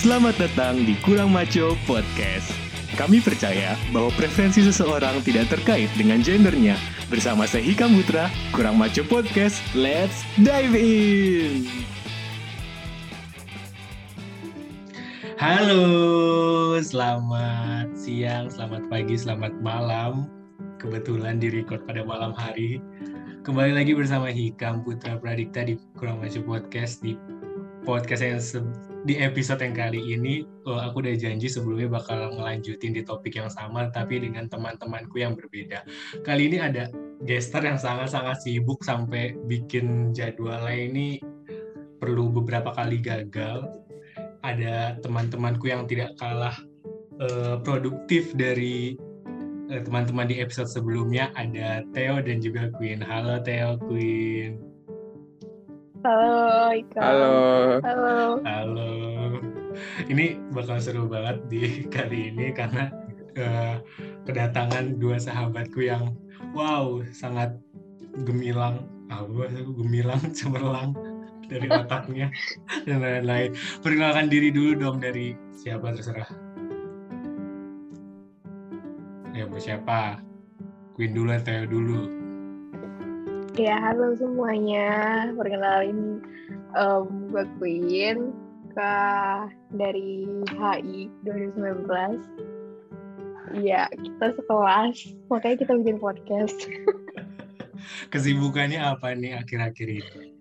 Selamat datang di Kurang Maco Podcast. Kami percaya bahwa preferensi seseorang tidak terkait dengan gendernya. Bersama saya Hikam Putra, Kurang Maco Podcast, let's dive in! Halo, selamat siang, selamat pagi, selamat malam. Kebetulan di record pada malam hari. Kembali lagi bersama Hikam Putra Pradikta di Kurang Maco Podcast di podcast yang di episode yang kali ini oh, aku udah janji sebelumnya bakal ngelanjutin di topik yang sama tapi dengan teman-temanku yang berbeda. Kali ini ada gestar yang sangat-sangat sibuk sampai bikin jadwalnya ini perlu beberapa kali gagal. Ada teman-temanku yang tidak kalah uh, produktif dari uh, teman-teman di episode sebelumnya. Ada Theo dan juga Queen. Halo Theo, Queen. Halo Ika. Halo. Halo. Halo. Ini bakal seru banget di kali ini karena uh, kedatangan dua sahabatku yang wow sangat gemilang, apa aku gemilang cemerlang dari otaknya dan lain-lain. Perkenalkan diri dulu dong dari siapa terserah. Ya, mau siapa? Queen dulu atau dulu? Ya, halo semuanya. Perkenalin um, gue Queen ke dari HI 2019. Iya, kita sekelas. Makanya kita bikin podcast. Kesibukannya apa nih akhir-akhir ini?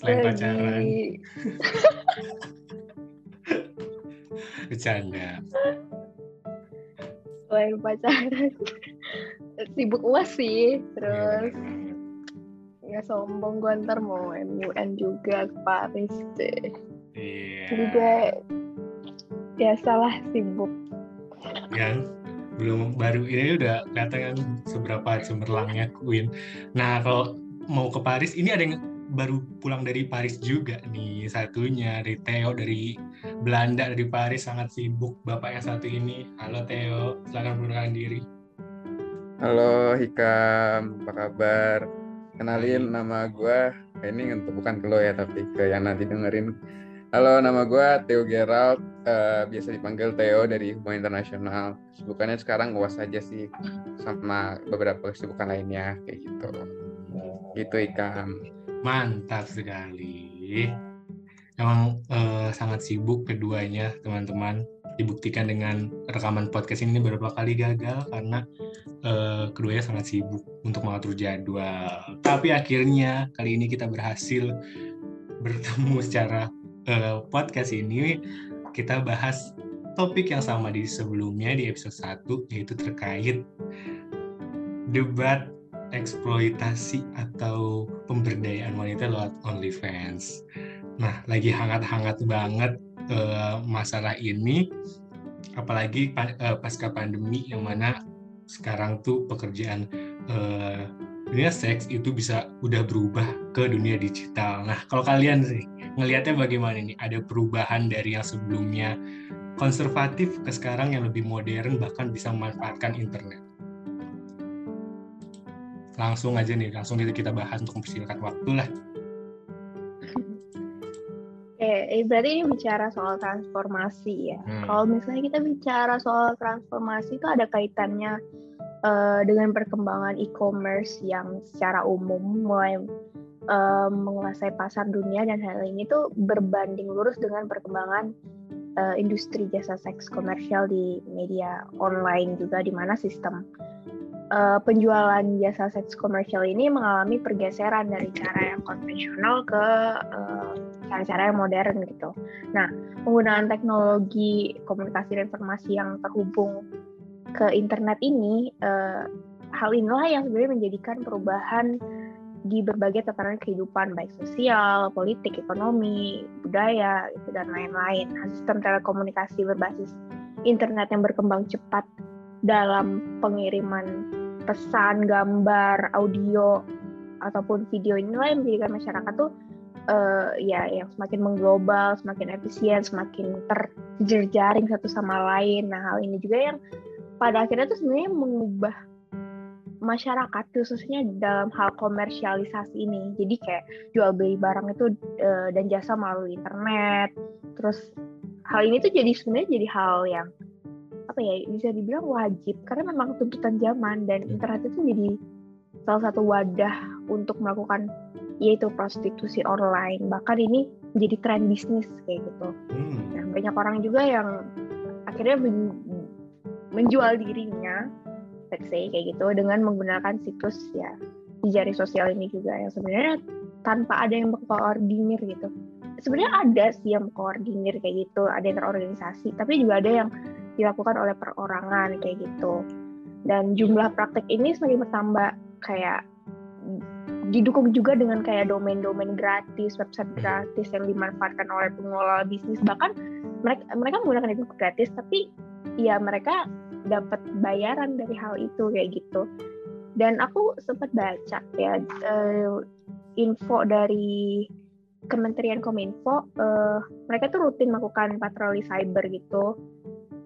Selain Lagi- pacaran, bercanda. Selain pacaran. Sibuk uas sih. Iya, Terus nggak sombong gue ntar mau MUN juga ke Paris deh. Iya. Jadi gue biasalah sibuk. kan belum baru ini udah kelihatan kan seberapa cemerlangnya Queen. Nah kalau mau ke Paris ini ada yang baru pulang dari Paris juga nih satunya dari Theo dari Belanda dari Paris sangat sibuk bapak yang satu ini. Halo Theo, silakan perkenalkan diri. Halo Hikam, apa kabar? Kenalin nama gue, ini untuk bukan ke lo ya, tapi ke yang nanti dengerin. Halo, nama gue Theo Gerald, eh, biasa dipanggil Theo dari Hubungan Internasional. Kesibukannya sekarang uas aja sih, sama beberapa kesibukan lainnya, kayak gitu. Gitu Hikam. Mantap sekali. Emang eh, sangat sibuk keduanya, teman-teman. Dibuktikan dengan rekaman podcast ini beberapa kali gagal karena eh, keduanya sangat sibuk untuk mengatur jadwal. Tapi akhirnya kali ini kita berhasil bertemu secara eh, podcast ini. Kita bahas topik yang sama di sebelumnya di episode 1 yaitu terkait debat eksploitasi atau pemberdayaan wanita lewat OnlyFans. Nah, lagi hangat-hangat banget eh, masalah ini, apalagi pa- pasca pandemi yang mana sekarang tuh pekerjaan eh, dunia seks itu bisa udah berubah ke dunia digital. Nah, kalau kalian sih ngelihatnya bagaimana nih? Ada perubahan dari yang sebelumnya konservatif ke sekarang yang lebih modern bahkan bisa memanfaatkan internet langsung aja nih, langsung itu kita bahas untuk mempersilahkan waktu lah. Eh, eh, berarti ini bicara soal transformasi ya. Hmm. Kalau misalnya kita bicara soal transformasi itu ada kaitannya eh, dengan perkembangan e-commerce yang secara umum mulai eh, menguasai pasar dunia dan hal ini tuh berbanding lurus dengan perkembangan eh, industri jasa seks komersial di media online juga di mana sistem eh, penjualan jasa seks komersial ini mengalami pergeseran dari cara yang konvensional ke eh, cara-cara yang modern gitu. Nah, penggunaan teknologi komunikasi dan informasi yang terhubung ke internet ini, eh, hal inilah yang sebenarnya menjadikan perubahan di berbagai tatanan kehidupan baik sosial, politik, ekonomi, budaya, itu dan lain-lain. Nah, sistem telekomunikasi berbasis internet yang berkembang cepat dalam pengiriman pesan, gambar, audio ataupun video inilah yang menjadikan masyarakat tuh eh, ya yang semakin mengglobal, semakin efisien, semakin terjejaring satu sama lain. Nah hal ini juga yang pada akhirnya tuh sebenarnya mengubah masyarakat khususnya dalam hal komersialisasi ini. Jadi kayak jual beli barang itu uh, dan jasa melalui internet. Terus hal ini tuh jadi sebenarnya jadi hal yang apa ya bisa dibilang wajib karena memang tuntutan zaman dan internet itu jadi salah satu wadah untuk melakukan yaitu prostitusi online bahkan ini menjadi tren bisnis kayak gitu hmm. nah, banyak orang juga yang akhirnya menjual dirinya let's say kayak gitu dengan menggunakan situs ya di jari sosial ini juga yang sebenarnya tanpa ada yang mengkoordinir gitu. Sebenarnya ada sih yang mengkoordinir kayak gitu ada yang terorganisasi tapi juga ada yang dilakukan oleh perorangan kayak gitu. Dan jumlah praktek ini semakin bertambah kayak didukung juga dengan kayak domain-domain gratis, website gratis yang dimanfaatkan oleh pengelola bisnis. Bahkan mereka mereka menggunakan itu gratis tapi ya mereka dapat bayaran dari hal itu kayak gitu. Dan aku sempat baca ya uh, info dari Kementerian Kominfo, uh, mereka tuh rutin melakukan patroli cyber gitu.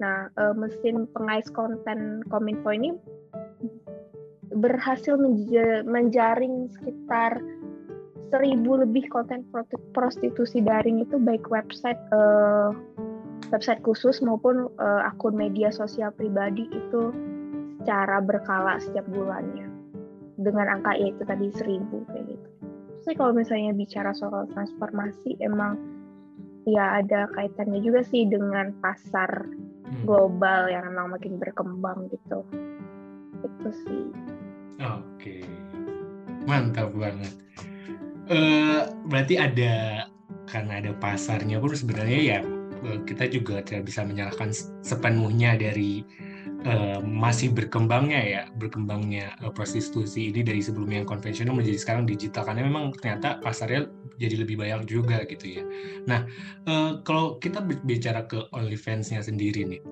Nah, uh, mesin pengais konten Kominfo ini berhasil menjaring sekitar seribu lebih konten prostitusi daring itu baik website uh, website khusus maupun uh, akun media sosial pribadi itu secara berkala setiap bulannya dengan angka yaitu tadi seribu kayak gitu. Jadi kalau misalnya bicara soal transformasi emang ya ada kaitannya juga sih dengan pasar hmm. global yang memang makin berkembang gitu. Itu sih. Oke, mantap banget. Uh, berarti ada karena ada pasarnya pun sebenarnya ya kita juga tidak bisa menyalahkan sepenuhnya dari uh, masih berkembangnya ya berkembangnya uh, prostitusi ini dari sebelumnya yang konvensional menjadi sekarang digital karena memang ternyata pasarnya jadi lebih banyak juga gitu ya. Nah uh, kalau kita bicara ke OnlyFans-nya sendiri nih,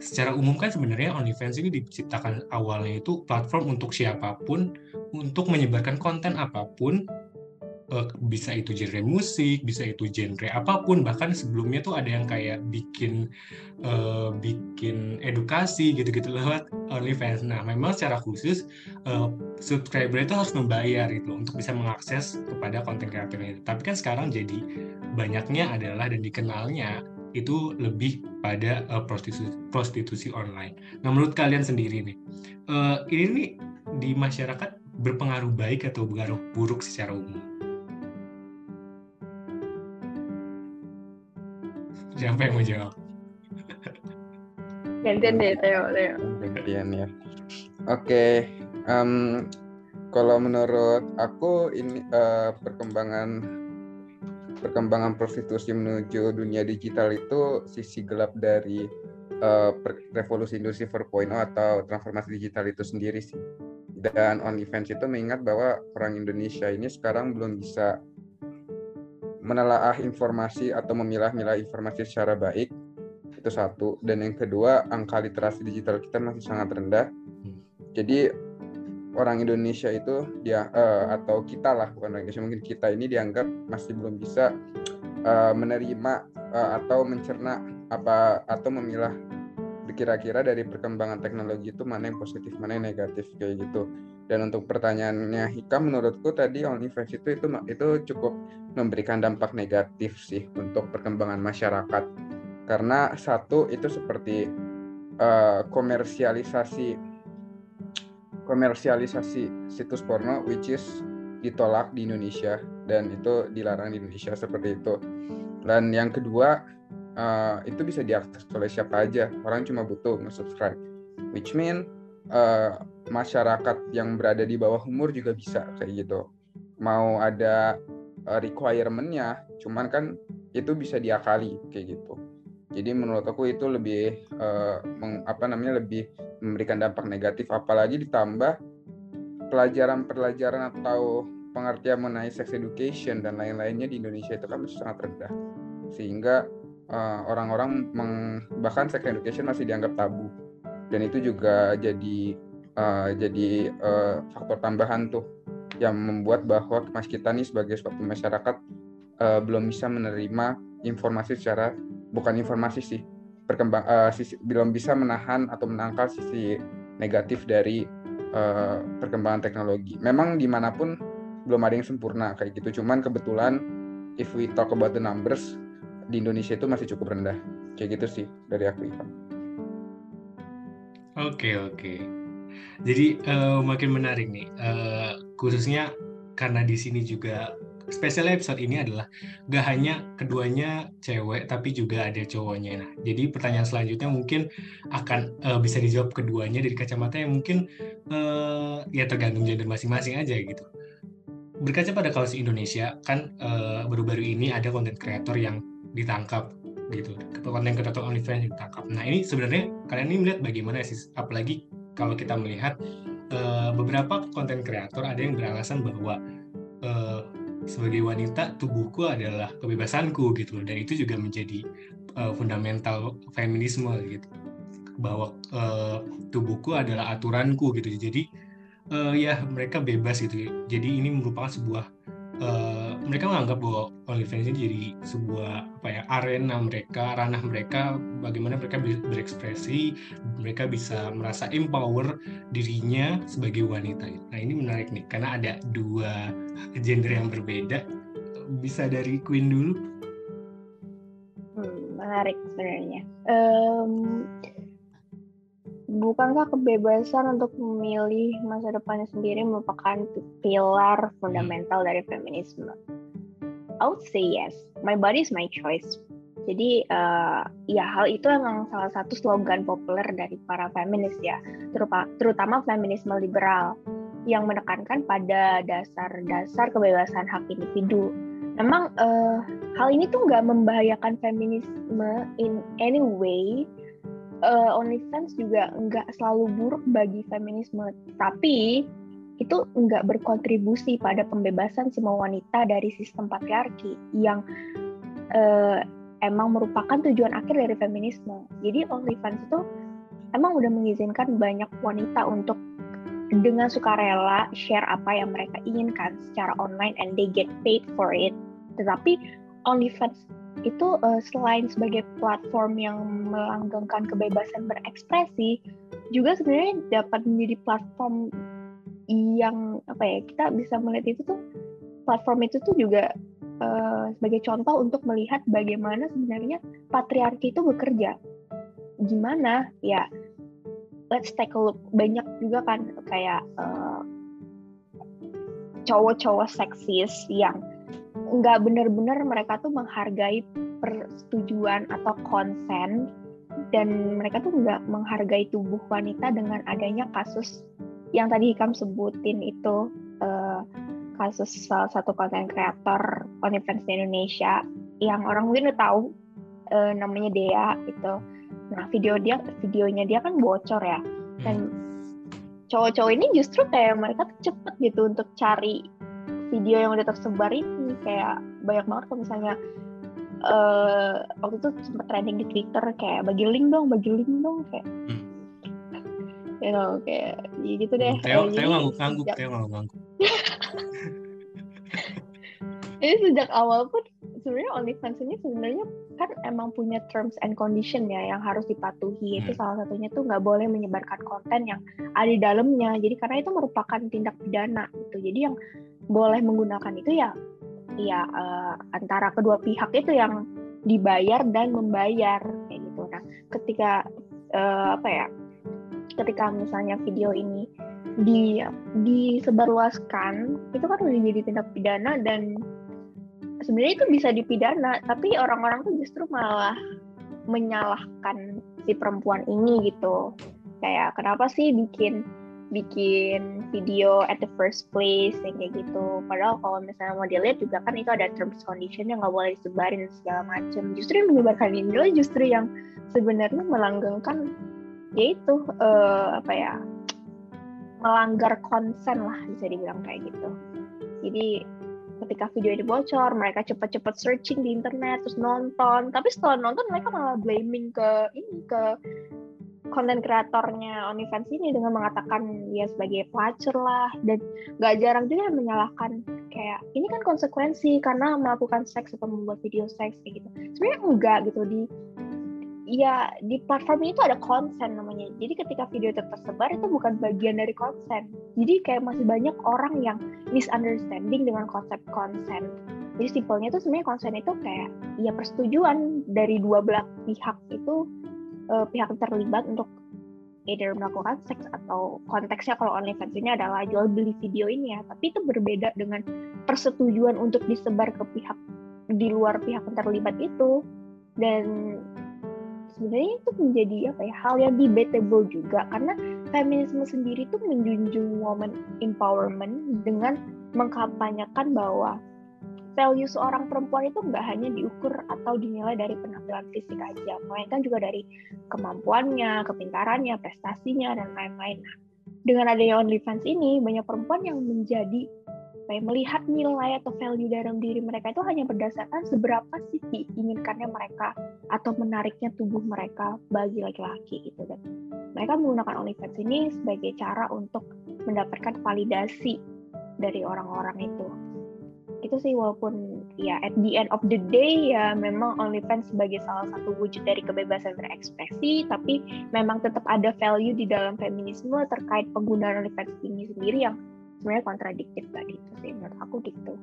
secara umum kan sebenarnya OnlyFans ini diciptakan awalnya itu platform untuk siapa pun untuk menyebarkan konten apa pun eh, bisa itu genre musik, bisa itu genre apa pun bahkan sebelumnya tuh ada yang kayak bikin uh, bikin edukasi gitu-gitu lewat OnlyFans. Nah, memang secara khusus uh, subscriber itu harus membayar itu untuk bisa mengakses kepada konten kreator itu. Tapi kan sekarang jadi banyaknya adalah dan dikenalnya itu lebih pada uh, prostitusi, prostitusi online. Nah, menurut kalian sendiri nih, uh, ini nih di masyarakat berpengaruh baik atau berpengaruh buruk secara umum? Siapa yang mau jawab? Gantian deh, Teo, Teo. Gantian ya. Oke, okay. um, kalau menurut aku ini uh, perkembangan perkembangan prostitusi menuju dunia digital itu sisi gelap dari uh, revolusi industri 4.0 atau transformasi digital itu sendiri sih. Dan OnlyFans itu mengingat bahwa orang Indonesia ini sekarang belum bisa menelaah informasi atau memilah-milah informasi secara baik. Itu satu. Dan yang kedua, angka literasi digital kita masih sangat rendah. Hmm. Jadi orang Indonesia itu dia uh, atau kita lah bukan orang Indonesia mungkin kita ini dianggap masih belum bisa uh, menerima uh, atau mencerna apa atau memilah kira-kira dari perkembangan teknologi itu mana yang positif mana yang negatif kayak gitu dan untuk pertanyaannya Hika menurutku tadi OnlyFans itu itu itu cukup memberikan dampak negatif sih untuk perkembangan masyarakat karena satu itu seperti uh, komersialisasi komersialisasi situs porno which is ditolak di Indonesia dan itu dilarang di Indonesia seperti itu. Dan yang kedua uh, itu bisa diakses oleh siapa aja. Orang cuma butuh nge-subscribe. Which mean uh, masyarakat yang berada di bawah umur juga bisa kayak gitu. Mau ada uh, requirement-nya, cuman kan itu bisa diakali kayak gitu. Jadi menurut aku itu lebih uh, meng, apa namanya lebih memberikan dampak negatif apalagi ditambah pelajaran-pelajaran atau pengertian mengenai sex education dan lain-lainnya di Indonesia itu kan sangat rendah sehingga uh, orang-orang bahkan sex education masih dianggap tabu dan itu juga jadi uh, jadi uh, faktor tambahan tuh yang membuat bahwa mas kita nih sebagai suatu masyarakat uh, belum bisa menerima informasi secara bukan informasi sih perkembang uh, sisi belum bisa menahan atau menangkal sisi negatif dari uh, perkembangan teknologi. Memang di mana pun belum ada yang sempurna kayak gitu. Cuman kebetulan if we talk about the numbers di Indonesia itu masih cukup rendah. Kayak gitu sih dari aku Ivan. Oke oke. Jadi uh, makin menarik nih, uh, khususnya karena di sini juga spesial episode ini adalah gak hanya keduanya cewek tapi juga ada cowoknya. Nah, jadi pertanyaan selanjutnya mungkin akan uh, bisa dijawab keduanya dari kacamata yang mungkin uh, ya tergantung gender masing-masing aja gitu. Berkaca pada kasus Indonesia kan baru baru-baru ini ada konten kreator yang ditangkap gitu. Konten kreator OnlyFans yang ditangkap. Nah ini sebenarnya kalian ini melihat bagaimana sih apalagi kalau kita melihat uh, beberapa konten kreator ada yang beralasan bahwa uh, sebagai wanita tubuhku adalah kebebasanku gitu dan itu juga menjadi uh, fundamental feminisme gitu. Bahwa uh, tubuhku adalah aturanku gitu. Jadi uh, ya mereka bebas gitu. Jadi ini merupakan sebuah uh, mereka menganggap bahwa OnlyFans ini jadi sebuah apa ya arena mereka ranah mereka bagaimana mereka berekspresi mereka bisa merasa empower dirinya sebagai wanita. Nah ini menarik nih karena ada dua gender yang berbeda. Bisa dari Queen dulu? Hmm, menarik sebenarnya. Um, bukankah kebebasan untuk memilih masa depannya sendiri merupakan pilar fundamental dari feminisme? I would say yes. My body is my choice. Jadi uh, ya hal itu emang salah satu slogan populer dari para feminis ya, terutama feminisme liberal yang menekankan pada dasar-dasar kebebasan hak individu. Memang uh, hal ini tuh nggak membahayakan feminisme in any way, uh, OnlyFans juga nggak selalu buruk bagi feminisme, tapi itu nggak berkontribusi pada pembebasan semua wanita dari sistem patriarki yang uh, emang merupakan tujuan akhir dari feminisme. Jadi OnlyFans itu emang udah mengizinkan banyak wanita untuk dengan sukarela share apa yang mereka inginkan secara online and they get paid for it. Tetapi OnlyFans itu uh, selain sebagai platform yang melanggengkan kebebasan berekspresi juga sebenarnya dapat menjadi platform yang apa ya kita bisa melihat itu tuh platform itu tuh juga uh, sebagai contoh untuk melihat bagaimana sebenarnya patriarki itu bekerja. Gimana? Ya let's take a look. Banyak juga kan kayak uh, cowok-cowok seksis yang nggak benar-benar mereka tuh menghargai persetujuan atau konsen dan mereka tuh nggak menghargai tubuh wanita dengan adanya kasus yang tadi Hikam sebutin itu uh, kasus salah satu konten kreator OnlyFans di Indonesia yang orang mungkin udah tahu uh, namanya Dea itu. Nah video dia videonya dia kan bocor ya dan cowok-cowok ini justru kayak mereka tuh cepet gitu untuk cari video yang udah tersebar ini kayak banyak banget kalau misalnya uh, waktu itu sempat trending di Twitter kayak bagi link dong, bagi link dong kayak hmm. you know kayak ya gitu deh. Teo, Teo ngangguk-ngangguk, Teo ngangguk-ngangguk. Jadi sejak awal pun sebenarnya OnlyFans ini sebenarnya kan emang punya terms and condition ya yang harus dipatuhi. Hmm. Itu salah satunya tuh nggak boleh menyebarkan konten yang ada di dalamnya. Jadi karena itu merupakan tindak pidana gitu. Jadi yang boleh menggunakan itu ya ya uh, antara kedua pihak itu yang dibayar dan membayar kayak gitu. Nah, ketika uh, apa ya? Ketika misalnya video ini di disebarluaskan, itu kan udah jadi tindak pidana dan sebenarnya itu bisa dipidana, tapi orang-orang tuh justru malah menyalahkan si perempuan ini gitu. Kayak kenapa sih bikin bikin video at the first place yang kayak gitu. Padahal kalau misalnya mau dilihat juga kan itu ada terms condition yang nggak boleh disebarin segala macam. Justru yang menyebarkan ini justru yang sebenarnya melanggengkan yaitu uh, apa ya melanggar konsen lah bisa dibilang kayak gitu. Jadi ketika video ini bocor mereka cepat-cepat searching di internet terus nonton. Tapi setelah nonton mereka malah blaming ke ini ke konten kreatornya OnlyFans ini dengan mengatakan dia sebagai pelacur lah dan gak jarang juga menyalahkan kayak ini kan konsekuensi karena melakukan seks atau membuat video seks kayak gitu sebenarnya enggak gitu di ya di platform itu ada konsen namanya. Jadi ketika video itu tersebar itu bukan bagian dari konsen. Jadi kayak masih banyak orang yang misunderstanding dengan konsep konsen. Jadi simpelnya itu sebenarnya konsen itu kayak ya persetujuan dari dua belah pihak itu uh, pihak terlibat untuk either melakukan seks atau konteksnya kalau OnlyFans ini adalah jual beli video ini ya. Tapi itu berbeda dengan persetujuan untuk disebar ke pihak di luar pihak yang terlibat itu dan sebenarnya itu menjadi apa ya hal yang debatable juga karena feminisme sendiri itu menjunjung woman empowerment dengan mengkampanyekan bahwa value seorang perempuan itu nggak hanya diukur atau dinilai dari penampilan fisik aja, melainkan juga dari kemampuannya, kepintarannya, prestasinya, dan lain-lain. Nah, dengan adanya OnlyFans ini, banyak perempuan yang menjadi ya, melihat nilai atau value dalam diri mereka itu hanya berdasarkan seberapa sih diinginkannya mereka atau menariknya tubuh mereka bagi laki-laki gitu kan. Mereka menggunakan OnlyFans ini sebagai cara untuk mendapatkan validasi dari orang-orang itu. Itu sih walaupun ya at the end of the day ya memang OnlyFans sebagai salah satu wujud dari kebebasan berekspresi, tapi memang tetap ada value di dalam feminisme terkait penggunaan OnlyFans ini sendiri yang sebenarnya kontradiktif tadi itu sih menurut aku gitu.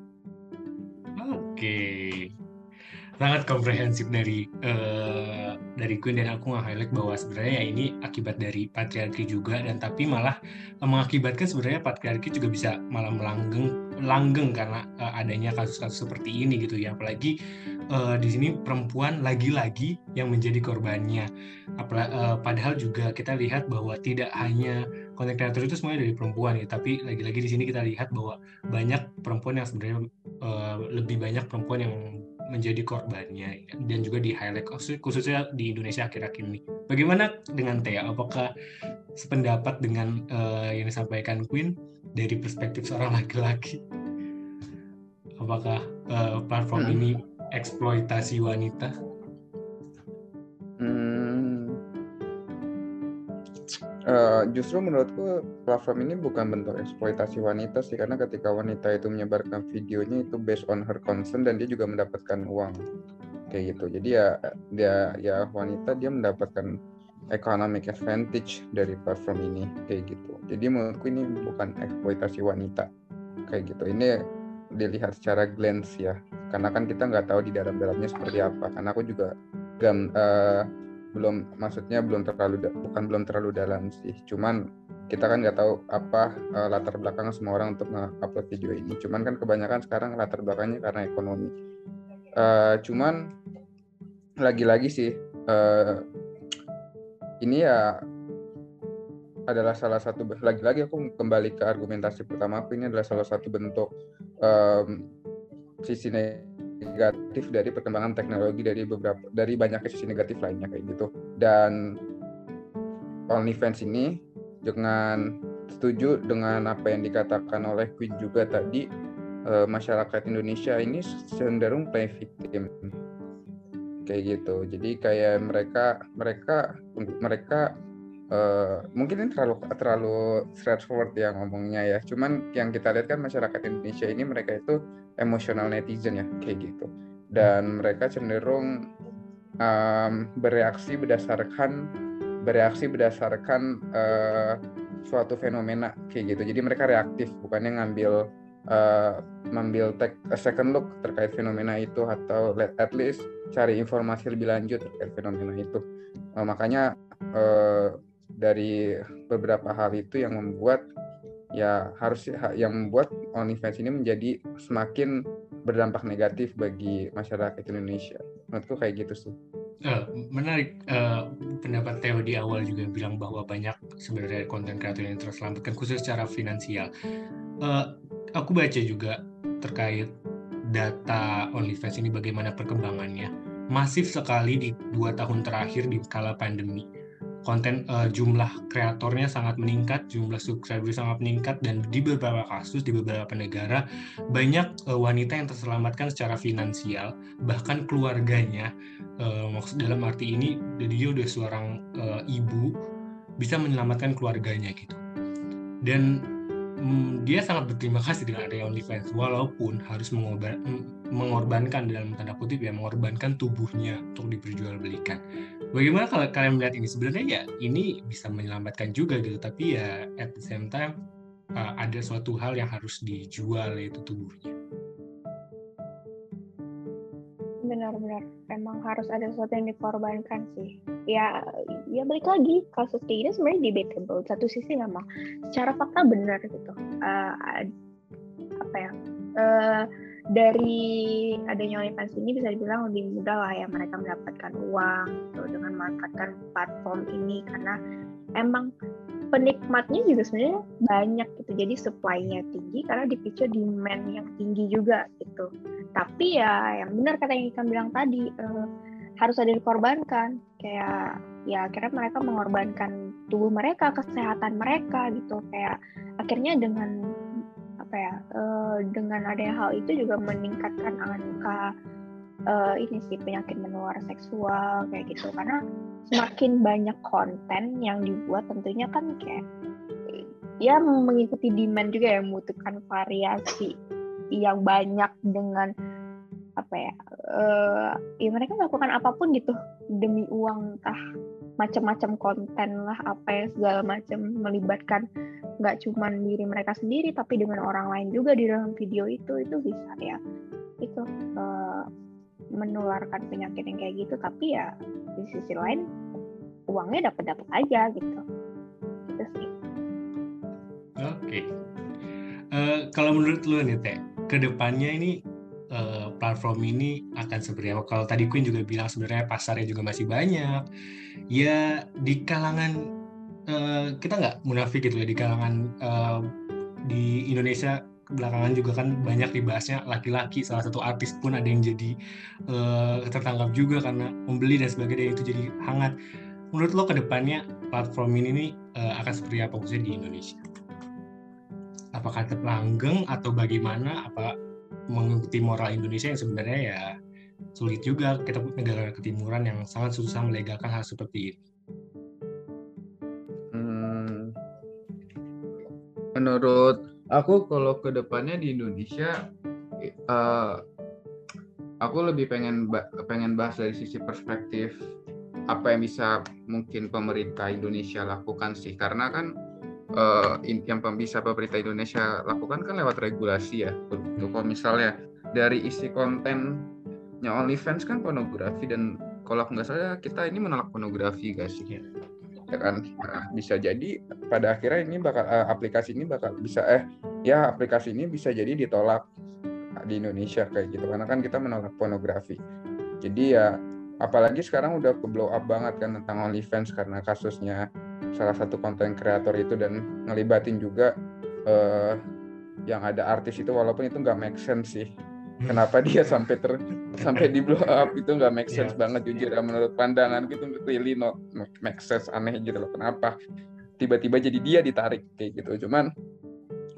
Oke, okay. Sangat komprehensif dari uh, dari Queen dan aku nge-highlight bahwa sebenarnya ya ini akibat dari patriarki juga dan tapi malah uh, mengakibatkan sebenarnya patriarki juga bisa malah melanggeng langgeng karena uh, adanya kasus-kasus seperti ini gitu ya. Apalagi uh, di sini perempuan lagi-lagi yang menjadi korbannya. Apalagi, uh, padahal juga kita lihat bahwa tidak hanya konten kreator itu semuanya dari perempuan ya tapi lagi-lagi di sini kita lihat bahwa banyak perempuan yang sebenarnya uh, lebih banyak perempuan yang menjadi korbannya dan juga di highlight khususnya di Indonesia akhir-akhir ini. Bagaimana dengan Thea? Apakah sependapat dengan uh, yang disampaikan Queen dari perspektif seorang laki-laki? Apakah uh, platform hmm. ini eksploitasi wanita? Uh, justru menurutku platform ini bukan bentuk eksploitasi wanita sih karena ketika wanita itu menyebarkan videonya itu based on her consent dan dia juga mendapatkan uang. Kayak gitu. Jadi ya dia ya wanita dia mendapatkan economic advantage dari platform ini. Kayak gitu. Jadi menurutku ini bukan eksploitasi wanita. Kayak gitu. Ini dilihat secara glance ya. Karena kan kita nggak tahu di dalam-dalamnya seperti apa. Karena aku juga gam uh, belum maksudnya belum terlalu bukan belum terlalu dalam sih. Cuman kita kan nggak tahu apa uh, latar belakang semua orang untuk nge-upload video ini. Cuman kan kebanyakan sekarang latar belakangnya karena ekonomi. Uh, cuman lagi-lagi sih uh, ini ya adalah salah satu lagi-lagi aku kembali ke argumentasi pertama aku ini adalah salah satu bentuk um, sisi dari perkembangan teknologi dari beberapa dari banyak sisi negatif lainnya kayak gitu. Dan OnlyFans ini dengan setuju dengan apa yang dikatakan oleh Queen juga tadi e, masyarakat Indonesia ini cenderung play victim. Kayak gitu. Jadi kayak mereka mereka mereka uh, mungkin ini terlalu terlalu straightforward ya ngomongnya ya. Cuman yang kita lihat kan masyarakat Indonesia ini mereka itu emosional netizen ya kayak gitu. Dan mereka cenderung um, bereaksi berdasarkan bereaksi berdasarkan uh, suatu fenomena kayak gitu. Jadi mereka reaktif bukannya ngambil uh, mengambil take a second look terkait fenomena itu atau at least cari informasi lebih lanjut terkait fenomena itu. Uh, makanya uh, dari beberapa hal itu yang membuat ya harus yang membuat OnlyFans ini menjadi semakin berdampak negatif bagi masyarakat Indonesia. Menurutku kayak gitu sih. Uh, menarik uh, pendapat Theo di awal juga bilang bahwa banyak sebenarnya konten kreator yang terselamatkan khusus secara finansial. Uh, aku baca juga terkait data OnlyFans ini bagaimana perkembangannya. Masif sekali di dua tahun terakhir di kala pandemi konten uh, jumlah kreatornya sangat meningkat, jumlah subscriber sangat meningkat dan di beberapa kasus di beberapa negara banyak uh, wanita yang terselamatkan secara finansial, bahkan keluarganya uh, maksud dalam arti ini dia udah seorang uh, ibu bisa menyelamatkan keluarganya gitu. Dan hmm, dia sangat berterima kasih dengan adanya OnlyFans walaupun harus mengorban, mengorbankan dalam tanda kutip ya mengorbankan tubuhnya untuk diperjualbelikan. Bagaimana kalau kalian melihat ini sebenarnya ya ini bisa menyelamatkan juga gitu tapi ya at the same time uh, ada suatu hal yang harus dijual yaitu tubuhnya. Benar-benar emang harus ada sesuatu yang dikorbankan sih. Ya, ya balik lagi kasus kayak gini sebenarnya debatable. Satu sisi memang secara fakta benar gitu. Uh, apa ya? Uh, dari adanya OnlyFans ini bisa dibilang lebih mudah lah ya mereka mendapatkan uang gitu, dengan memanfaatkan platform ini karena emang penikmatnya juga sebenarnya banyak gitu jadi supply-nya tinggi karena dipicu demand yang tinggi juga gitu tapi ya yang benar kata yang ikan bilang tadi uh, harus ada dikorbankan. Kayak ya akhirnya mereka mengorbankan tubuh mereka kesehatan mereka gitu. Kayak akhirnya dengan apa ya uh, dengan adanya hal itu juga meningkatkan angka uh, ini sih penyakit menular seksual kayak gitu. Karena semakin banyak konten yang dibuat tentunya kan kayak ya mengikuti demand juga ya membutuhkan variasi yang banyak dengan apa ya uh, ya mereka melakukan apa pun gitu. Demi uang entah macam-macam konten lah apa ya segala macam melibatkan nggak cuma diri mereka sendiri tapi dengan orang lain juga di dalam video itu itu bisa ya itu uh, menularkan penyakit yang kayak gitu. Tapi ya di sisi lain uangnya dapat dapat aja gitu. Itu sih. Oke. Okay. uh, eh, kalau menurut lu nih teh ke depannya ini uh, platform ini akan seperti apa? Kalau tadi Queen juga bilang sebenarnya pasarnya juga masih banyak. Ya di kalangan Eh, kita nggak munafik gitu ya di kalangan uh, di Indonesia belakangan juga kan banyak dibahasnya laki-laki. Salah satu artis pun ada yang jadi uh, tertangkap juga karena membeli dan sebagainya itu jadi hangat. Menurut lo ke depannya platform ini uh, akan seperti apa khususnya di Indonesia apakah tetap atau bagaimana apa mengikuti moral Indonesia yang sebenarnya ya sulit juga kita negara ketimuran yang sangat susah melegalkan hal seperti ini. Menurut aku kalau ke depannya di Indonesia uh, aku lebih pengen pengen bahas dari sisi perspektif apa yang bisa mungkin pemerintah Indonesia lakukan sih. Karena kan uh, yang bisa pemerintah Indonesia lakukan kan lewat regulasi ya untuk kalau misalnya dari isi kontennya OnlyFans kan pornografi dan kalau aku nggak salah kita ini menolak pornografi guys. Ya ya kan? Nah, bisa jadi pada akhirnya ini bakal uh, aplikasi ini bakal bisa eh ya aplikasi ini bisa jadi ditolak di Indonesia kayak gitu. Karena kan kita menolak pornografi. Jadi ya apalagi sekarang udah ke blow up banget kan tentang OnlyFans karena kasusnya salah satu konten kreator itu dan ngelibatin juga uh, yang ada artis itu walaupun itu nggak make sense sih. Kenapa dia sampai ter sampai di blow up itu nggak make sense yeah. banget jujur ya menurut pandangan gitu really no make sense aneh gitu loh kenapa tiba-tiba jadi dia ditarik kayak gitu. Cuman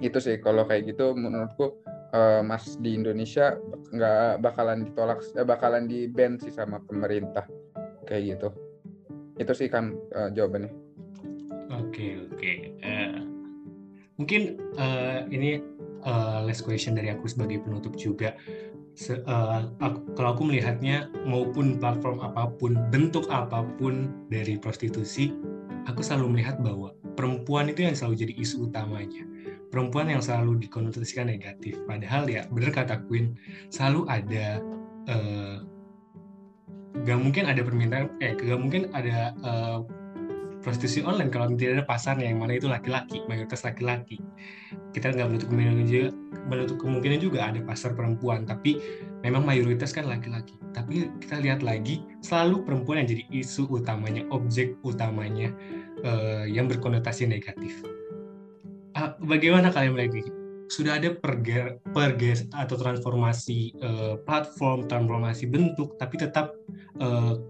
itu sih kalau kayak gitu menurutku uh, mas di Indonesia nggak bakalan ditolak eh, bakalan di ban sih sama pemerintah kayak gitu. Itu sih kan uh, jawabannya oke oke uh, mungkin uh, ini uh, last question dari aku sebagai penutup juga. Se, uh, aku, kalau aku melihatnya maupun platform apa pun, bentuk apa pun dari prostitusi, aku selalu melihat bahwa perempuan itu yang selalu jadi isu utamanya. Perempuan yang selalu dikonotasikan negatif. Padahal ya, benar kata Queen, selalu ada uh, gak mungkin ada permintaan, eh gak mungkin ada uh, prostitusi online kalau tidak ada pasarnya yang mana itu laki-laki mayoritas laki-laki. Kita nggak menutup kemungkinan juga menutup kemungkinan juga ada pasar perempuan tapi memang mayoritas kan laki-laki. Tapi kita lihat lagi selalu perempuan yang jadi isu utamanya objek utamanya uh, yang berkonotasi negatif. Uh, bagaimana kalian melihat ini? Sudah ada perger, perges atau transformasi uh, platform, transformasi bentuk, tapi tetap uh,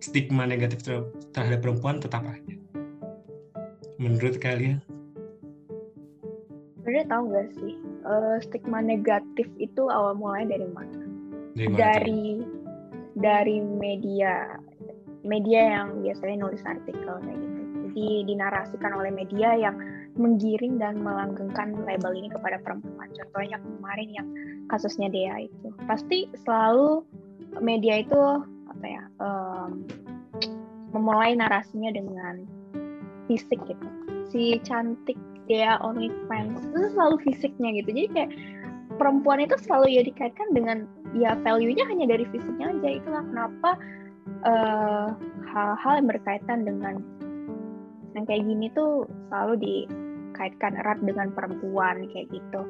stigma negatif terhadap perempuan tetap ada. Menurut kalian? Sebenarnya tahu nggak sih uh, stigma negatif itu awal mulanya dari mana? Dari mana dari, dari media media yang biasanya nulis artikel kayak gitu. Jadi dinarasikan oleh media yang menggiring dan melanggengkan label ini kepada perempuan. Contohnya kemarin yang kasusnya Dea itu, pasti selalu media itu apa ya um, memulai narasinya dengan fisik gitu. Si cantik Dea OnlyFans itu selalu fisiknya gitu. Jadi kayak perempuan itu selalu ya dikaitkan dengan ya value-nya hanya dari fisiknya aja. Itulah kenapa uh, hal-hal yang berkaitan dengan yang kayak gini tuh selalu dikaitkan erat dengan perempuan kayak gitu.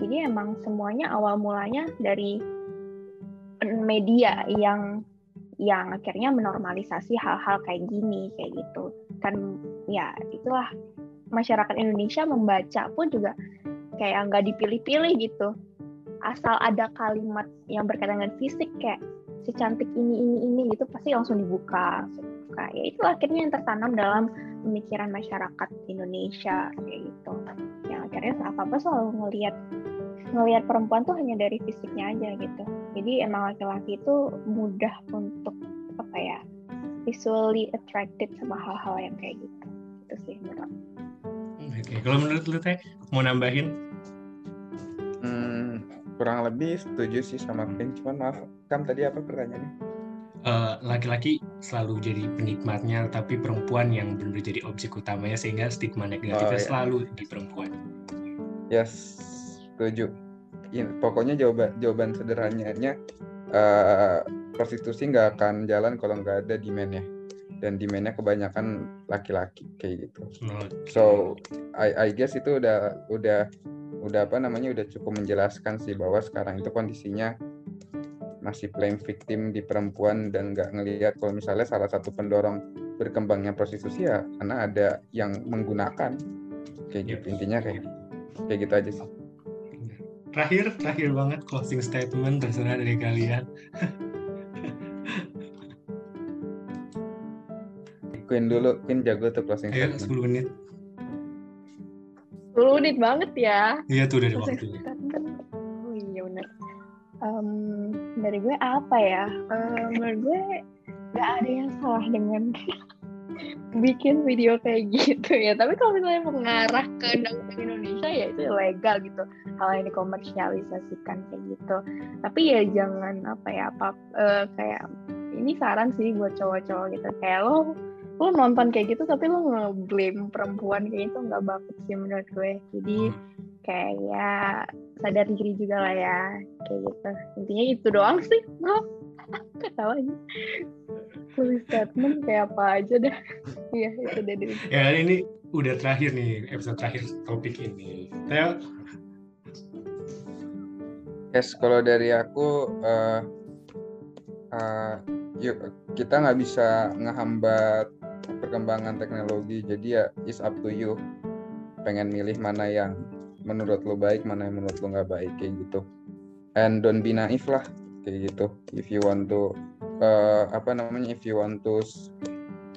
Jadi emang semuanya awal mulanya dari media yang yang akhirnya menormalisasi hal-hal kayak gini kayak gitu. Kan ya itulah masyarakat Indonesia membaca pun juga kayak nggak dipilih-pilih gitu. Asal ada kalimat yang berkaitan dengan fisik kayak secantik ini ini ini gitu pasti langsung dibuka dibuka ya itu akhirnya yang tertanam dalam pemikiran masyarakat Indonesia kayak gitu yang akhirnya apa apa selalu ngelihat ngelihat perempuan tuh hanya dari fisiknya aja gitu jadi emang laki-laki itu mudah untuk apa ya visually attracted sama hal-hal yang kayak gitu itu sih menurut Oke, okay. kalau menurut lu teh mau nambahin? Hmm, kurang lebih setuju sih sama Queen, cuman maaf, Kam tadi apa pertanyaannya? Eh, laki-laki uh, selalu jadi penikmatnya, tapi perempuan yang benar jadi objek utamanya sehingga stigma negatifnya oh, iya. selalu di perempuan. Yes, setuju. Ya, pokoknya jawaban jawaban sederhananya uh, prostitusi nggak akan jalan kalau nggak ada demandnya. Dan demandnya kebanyakan laki-laki kayak gitu. Okay. So I, I guess itu udah udah udah apa namanya udah cukup menjelaskan sih bahwa sekarang itu kondisinya masih playing victim di perempuan dan nggak ngelihat kalau misalnya salah satu pendorong berkembangnya prostitusi ya karena ada yang menggunakan. Kayak gitu intinya kayak kayak gitu aja sih terakhir terakhir banget closing statement terserah dari kalian. Queen dulu Queen jago tuh closing Ayo, statement. 10 menit. 10 menit banget ya. Iya tuh dari waktunya. oh iya benar um, dari gue apa ya? Uh, menurut gue nggak ada yang salah dengan bikin video kayak gitu ya. Tapi kalau misalnya mengarah ke undang-undang Indonesia ya itu legal gitu. Hal yang dikomersialisasikan kayak gitu. Tapi ya jangan apa ya apa uh, kayak ini saran sih buat cowok-cowok gitu. Kayak lo lo nonton kayak gitu tapi lo nge-blame perempuan kayak gitu nggak bagus sih menurut gue. Jadi hmm kayak ya sadar diri juga lah ya kayak gitu intinya itu doang sih maaf ketawa aja tulis statement kayak apa aja dah iya itu deh. Dari ya ini udah terakhir nih episode terakhir topik ini. Theo yes kalau dari aku uh, uh, yuk kita nggak bisa ngehambat perkembangan teknologi jadi ya is up to you. Pengen milih mana yang menurut lo baik mana yang menurut lo nggak baik kayak gitu. And don't be naive lah kayak gitu. If you want to uh, apa namanya if you want to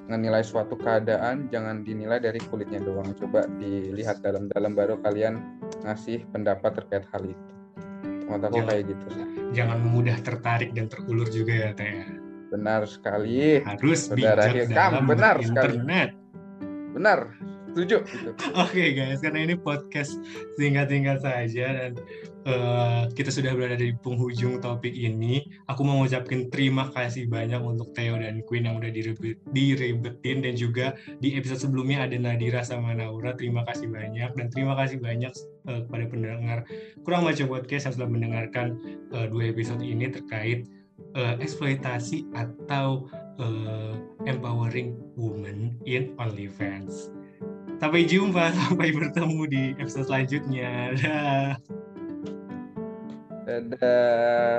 menilai suatu keadaan jangan dinilai dari kulitnya doang. Coba dilihat dalam-dalam baru kalian ngasih pendapat terkait hal itu. Mau aku kayak gitu. jangan mudah tertarik dan terulur juga ya teh benar sekali. Harus Saudara bijak dalam benar internet. Sekali. benar setuju gitu. oke okay, guys karena ini podcast singkat-singkat saja dan uh, kita sudah berada di penghujung topik ini aku mau ngucapin terima kasih banyak untuk Theo dan Queen yang udah direbet, direbetin dan juga di episode sebelumnya ada Nadira sama Naura terima kasih banyak dan terima kasih banyak uh, kepada pendengar kurang baca podcast yang sudah mendengarkan uh, dua episode ini terkait uh, eksploitasi atau uh, empowering women in OnlyFans. Sampai jumpa, sampai bertemu di episode selanjutnya. Dadah. Dadah.